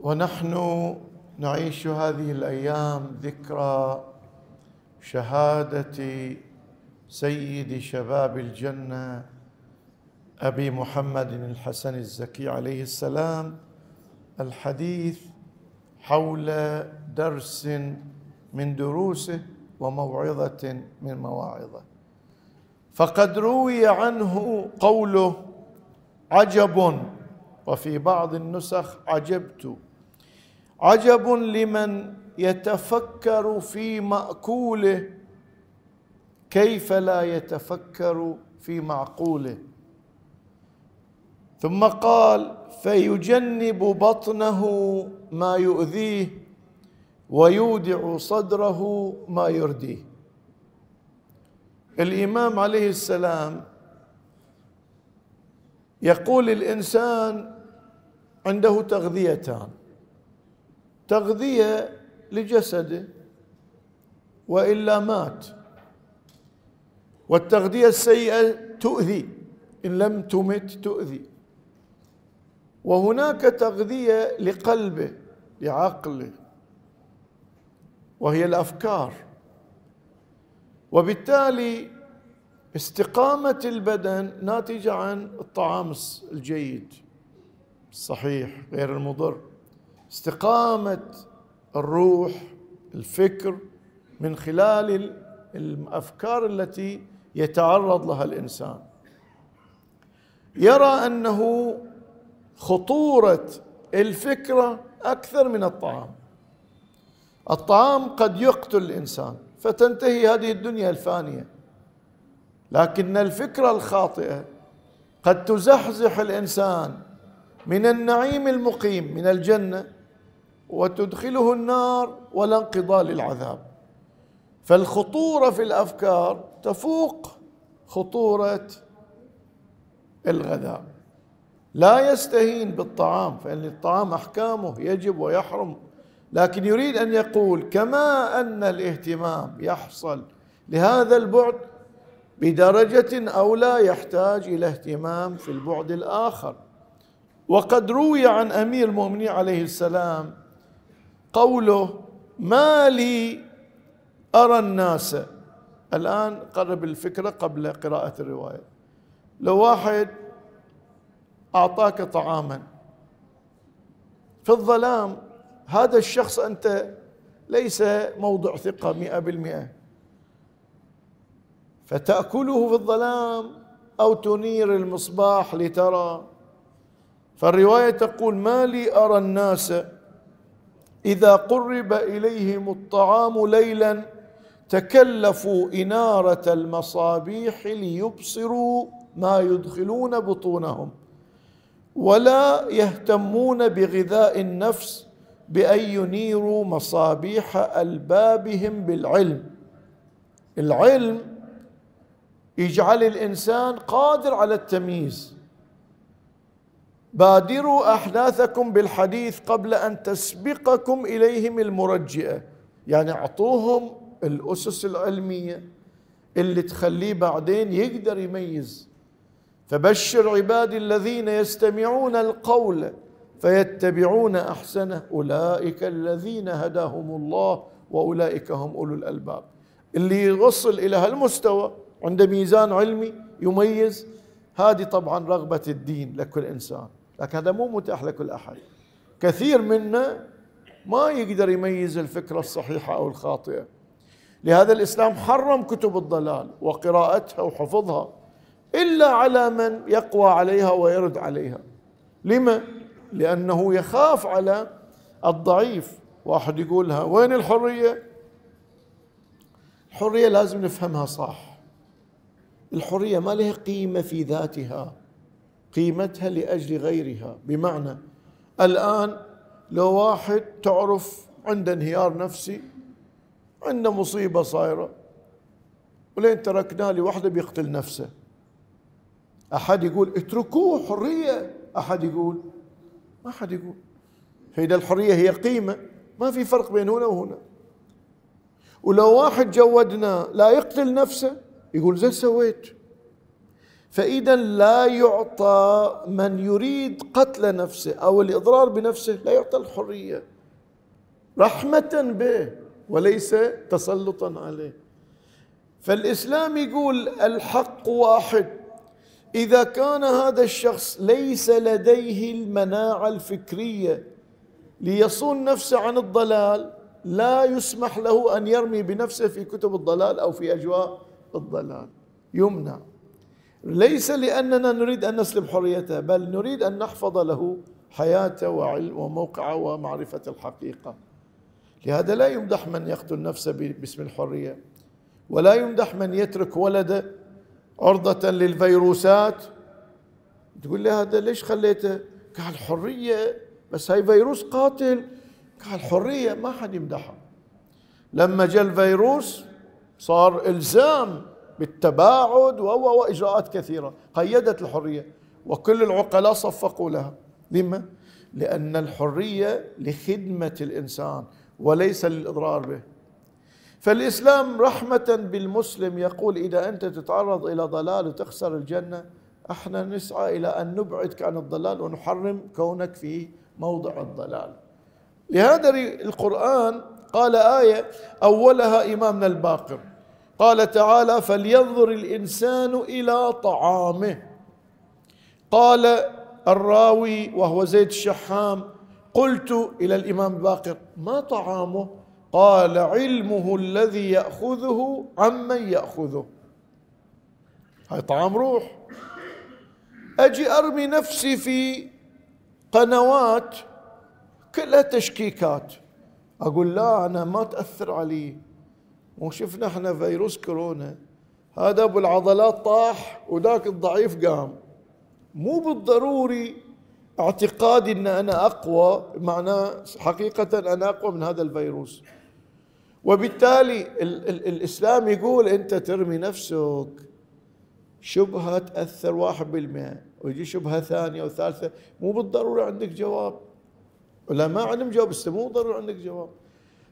ونحن نعيش هذه الأيام ذكرى شهادة سيد شباب الجنة أبي محمد الحسن الزكي عليه السلام الحديث حول درس من دروسه وموعظة من مواعظه. فقد روي عنه قوله عجب وفي بعض النسخ عجبت. عجب لمن يتفكر في مأكوله كيف لا يتفكر في معقوله؟ ثم قال فيجنب بطنه ما يؤذيه ويودع صدره ما يرديه. الإمام عليه السلام يقول الإنسان عنده تغذيتان. تغذية لجسده وإلا مات. والتغذية السيئة تؤذي إن لم تمت تؤذي. وهناك تغذية لقلبه لعقله. وهي الأفكار. وبالتالي استقامة البدن ناتجة عن الطعام الجيد. الصحيح غير المضر. استقامة الروح الفكر من خلال الأفكار التي يتعرض لها الإنسان. يرى أنه خطورة الفكرة أكثر من الطعام. الطعام قد يقتل الإنسان فتنتهي هذه الدنيا الفانية. لكن الفكرة الخاطئة قد تزحزح الإنسان من النعيم المقيم من الجنة وتدخله النار ولا انقضاء للعذاب. فالخطورة في الأفكار تفوق خطورة الغذاء. لا يستهين بالطعام فإن الطعام أحكامه يجب ويحرم. لكن يريد أن يقول كما أن الاهتمام يحصل لهذا البعد بدرجة أو لا يحتاج إلى اهتمام في البعد الآخر. وقد روي عن أمير المؤمنين عليه السلام قوله ما لي أرى الناس الآن قرب الفكرة قبل قراءة الرواية. لو واحد أعطاك طعاما في الظلام هذا الشخص أنت ليس موضع ثقة مئة بالمئة. فتأكله في الظلام أو تنير المصباح لترى. فالرواية تقول ما لي أرى الناس إذا قرب إليهم الطعام ليلا تكلفوا إنارة المصابيح ليبصروا ما يدخلون بطونهم. ولا يهتمون بغذاء النفس بأن ينيروا مصابيح ألبابهم بالعلم. العلم يجعل الإنسان قادر على التمييز. بادروا أحداثكم بالحديث قبل أن تسبقكم إليهم المرجئة. يعني أعطوهم الأسس العلمية اللي تخليه بعدين يقدر يميز. فبشر عبادي الذين يستمعون القول فيتبعون أحسنه. أولئك الذين هداهم الله وأولئك هم أولو الألباب. اللي يوصل إلى هالمستوى عنده ميزان علمي يميز. هذه طبعا رغبة الدين لكل إنسان. لكن هذا مو متاح لكل أحد. كثير منا ما يقدر يميز الفكرة الصحيحة أو الخاطئة. لهذا الإسلام حرم كتب الضلال وقراءتها وحفظها إلا على من يقوى عليها ويرد عليها. لما؟ لأنه يخاف على الضعيف. واحد يقولها وين الحرية؟ الحرية لازم نفهمها صح. الحرية ما لها قيمة في ذاتها. قيمتها لأجل غيرها. بمعنى الآن لو واحد تعرف عنده انهيار نفسي عنده مصيبة صايرة ولين تركناه لوحده بيقتل نفسه. أحد يقول اتركوه حرية أحد يقول ما حد يقول. فإذا الحرية هي قيمة ما في فرق بين هنا وهنا. ولو واحد جودناه لا يقتل نفسه يقول زين سويت. فإذا لا يعطى من يريد قتل نفسه أو الإضرار بنفسه لا يعطى الحرية. رحمة به وليس تسلطا عليه. فالإسلام يقول الحق واحد. إذا كان هذا الشخص ليس لديه المناعة الفكرية ليصون نفسه عن الضلال لا يسمح له أن يرمي بنفسه في كتب الضلال أو في أجواء الضلال. يمنع. ليس لأننا نريد أن نسلب حريته بل نريد أن نحفظ له حياته وعلم وموقعه ومعرفة الحقيقة. لهذا لا يمدح من يقتل نفسه باسم الحرية ولا يمدح من يترك ولده عرضة للفيروسات. تقول لي هذا ليش خليته؟ قال حرية بس هاي فيروس قاتل. قال حرية ما حد يمدحها لما جاء الفيروس صار إلزام بالتباعد وإجراءات كثيرة قيدت الحرية. وكل العقلاء صفقوا لها. لما؟ لأن الحرية لخدمة الإنسان وليس للإضرار به. فالإسلام رحمة بالمسلم يقول إذا أنت تتعرض إلى ضلال وتخسر الجنة إحنا نسعى إلى أن نبعدك عن الضلال ونحرم كونك في موضع الضلال. لهذا القرآن قال آية أولها إمامنا الباقر. قال تعالى فلينظر الإنسان إلى طعامه. قال الراوي وهو زيد الشحام قلت إلى الإمام الباقر ما طعامه؟ قال علمه الذي يأخذه عمن يأخذه. هاي طعام روح. أجي أرمي نفسي في قنوات كلها تشكيكات. أقول لا أنا ما تأثر علي. مو شفنا إحنا فيروس كورونا. هذا أبو العضلات طاح وذاك الضعيف قام. مو بالضروري اعتقادي إن أنا أقوى معناه حقيقة أنا أقوى من هذا الفيروس. وبالتالي ال ال الإسلام يقول أنت ترمي نفسك. شبهة تأثر واحد بالمئة ويجي شبهة ثانية وثالثة. مو بالضرورة عندك جواب. ولا ما عندهم جواب بس مو بالضرورة عندك جواب.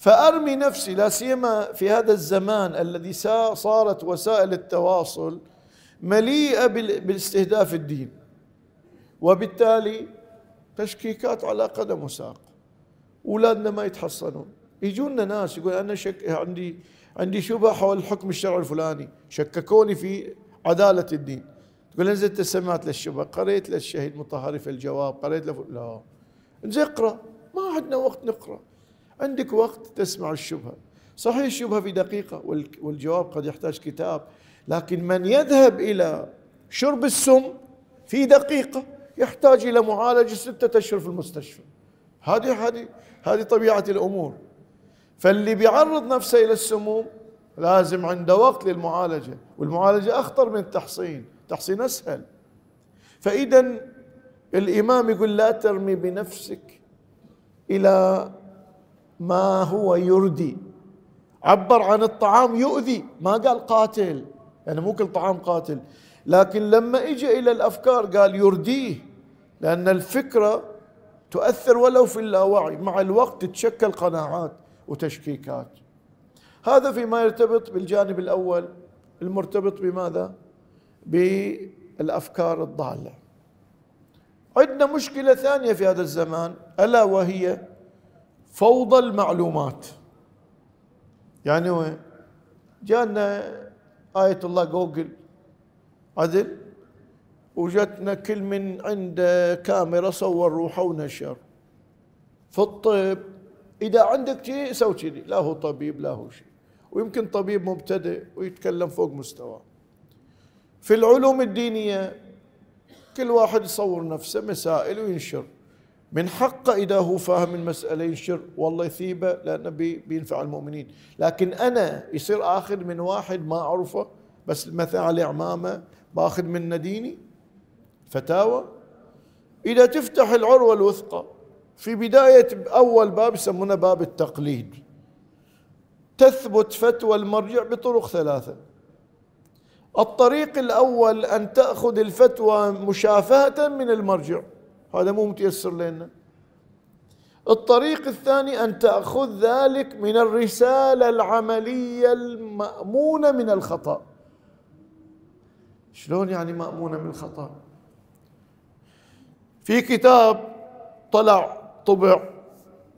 فأرمي نفسي لا سيما في هذا الزمان الذي صارت وسائل التواصل مليئة بالاستهداف الدين. وبالتالي تشكيكات على قدم وساق. أولادنا ما يتحصنون. يجونا ناس يقول أنا شك عندي عندي شبهة حول الحكم الشرعي الفلاني. شككوني في عدالة الدين. تقول نزلت سمعت للشبهه قريت للشهيد مطهري في الجواب قريت له لا. زين اقرأ. ما عندنا وقت نقرأ. عندك وقت تسمع الشبهة. صحيح الشبهة في دقيقة والجواب قد يحتاج كتاب لكن من يذهب إلى شرب السم في دقيقة يحتاج إلى معالجة ستة أشهر في المستشفى. هذه هذه هذه طبيعة الأمور. فاللي بيعرض نفسه إلى السموم لازم عنده وقت للمعالجة والمعالجة أخطر من التحصين. التحصين أسهل. فاذا الإمام يقول لا ترمي بنفسك إلى ما هو يردي. عبر عن الطعام يؤذي. ما قال قاتل. يعني مو كل طعام قاتل. لكن لما اجى إلى الأفكار قال يرديه. لأن الفكرة تؤثر ولو في اللاوعي. مع الوقت تتشكل قناعات وتشكيكات. هذا فيما يرتبط بالجانب الأول. المرتبط بماذا؟ بالأفكار الضالة. عندنا مشكلة ثانية في هذا الزمان. ألا وهي فوضى المعلومات. يعني وين؟ جانا آية الله جوجل. عدل. وجتنا كل من عنده كاميرا صور روحه ونشر. في الطب إذا عندك شيء سوي كذي. لا هو طبيب لا هو شيء. ويمكن طبيب مبتدئ ويتكلم فوق مستواه في العلوم الدينية كل واحد يصور نفسه مسائل وينشر. من حقه إذا هو فاهم المسألة ينشر. والله يثيبه لأنه بينفع المؤمنين. لكن أنا يصير آخذ من واحد ما أعرفه بس مثلا على عمامة باخذ منه ديني فتاوى. إذا تفتح العروة الوثقى في بداية أول باب يسمونه باب التقليد. تثبت فتوى المرجع بطرق ثلاثة. الطريق الأول أن تأخذ الفتوى مشافهة من المرجع. هذا مو متيسر لنا. الطريق الثاني أن تأخذ ذلك من الرسالة العملية المأمونة من الخطأ. شلون يعني مأمونة من الخطأ؟ في كتاب طلع طبع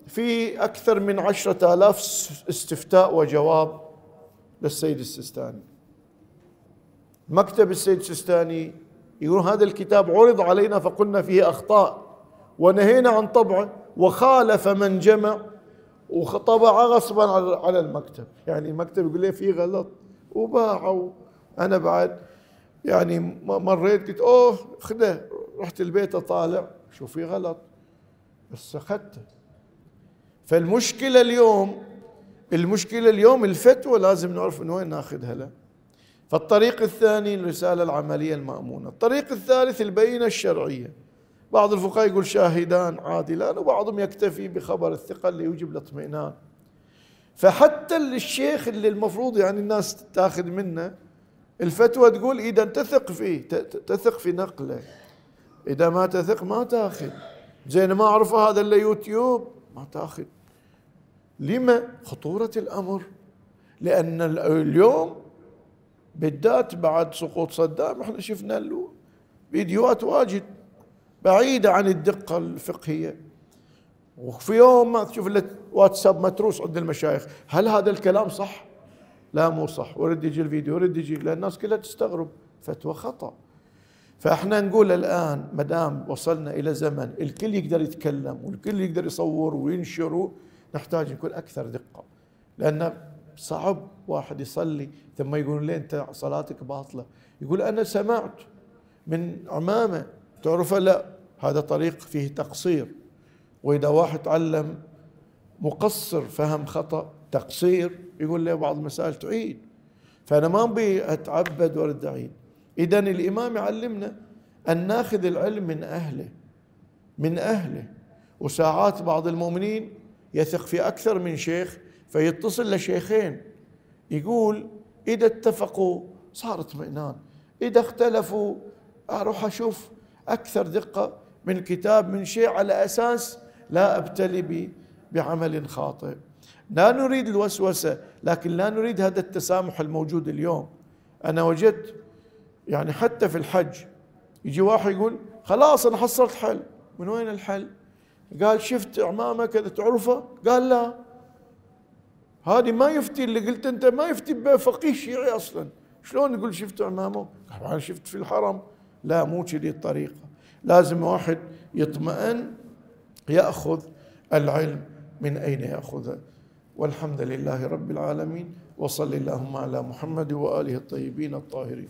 في أكثر من عشرة آلاف استفتاء وجواب للسيد السيستاني. مكتب السيد السيستاني يقول هذا الكتاب عرض علينا فقلنا فيه أخطاء ونهينا عن طبعه وخالف من جمع وطبع غصبا على المكتب. يعني المكتب يقول لي في غلط وباعوا. أنا بعد يعني مريت قلت أوه خذه رحت البيت أطالع. شوف في غلط؟ بس أخذته. فالمشكلة اليوم المشكلة اليوم الفتوى لازم نعرف من وين ناخذها له. فالطريق الثاني الرسالة العملية المأمونة. الطريق الثالث البينة الشرعية. بعض الفقهاء يقول شاهدان عادلان وبعضهم يكتفي بخبر الثقة اللي يوجب الاطمئنان. فحتى الشيخ اللي المفروض يعني الناس تاخذ منه الفتوى تقول إذا تثق فيه تثق في نقله. إذا ما تثق ما تاخذ. زين ما أعرف هذا إلا يوتيوب. ما تاخذ. لما؟ خطورة الأمر. لأن اليوم بالذات بعد سقوط صدام إحنا شفنا له فيديوهات واجد بعيدة عن الدقة الفقهية. وفي يوم ما تشوف واتساب متروس عند المشايخ هل هذا الكلام صح؟ لا مو صح. ورد يجي الفيديو ورد يجي لأن الناس كلها تستغرب. فتوى خطأ. فإحنا نقول الآن ما دام وصلنا إلى زمن الكل يقدر يتكلم والكل يقدر يصور وينشر نحتاج نكون أكثر دقة. لأن صعب واحد يصلي ثم يقول لي أنت صلاتك باطلة؟ يقول أنا سمعت من عمامة تعرف لا هذا طريق فيه تقصير. وإذا واحد تعلم مقصر فهم خطأ تقصير يقول لي بعض المسائل تعيد؟ فأنا ما أبي أتعبد وارد اعيد إذا الإمام يعلمنا أن ناخذ العلم من أهله من أهله. وساعات بعض المؤمنين يثق في أكثر من شيخ فيتصل لشيخين. يقول إذا اتفقوا صار اطمئنان. إذا اختلفوا أروح أشوف أكثر دقة من كتاب من شيء على أساس لا أبتلي بعمل خاطئ. لا نريد الوسوسة لكن لا نريد هذا التسامح الموجود اليوم. أنا وجدت يعني حتى في الحج يجي واحد يقول خلاص أنا حصلت حل. من وين الحل؟ قال شفت عمامه كذا تعرفه؟ قال لا. هذه ما يفتي اللي قلت أنت ما يفتي بفقيه شيعي أصلا. شلون يقول شفت عمامه أنا شفت في الحرم. لا مو كذي الطريقة. لازم واحد يطمئن يأخذ العلم من أين يأخذه. والحمد لله رب العالمين. وصل اللهم على محمد وآله الطيبين الطاهرين.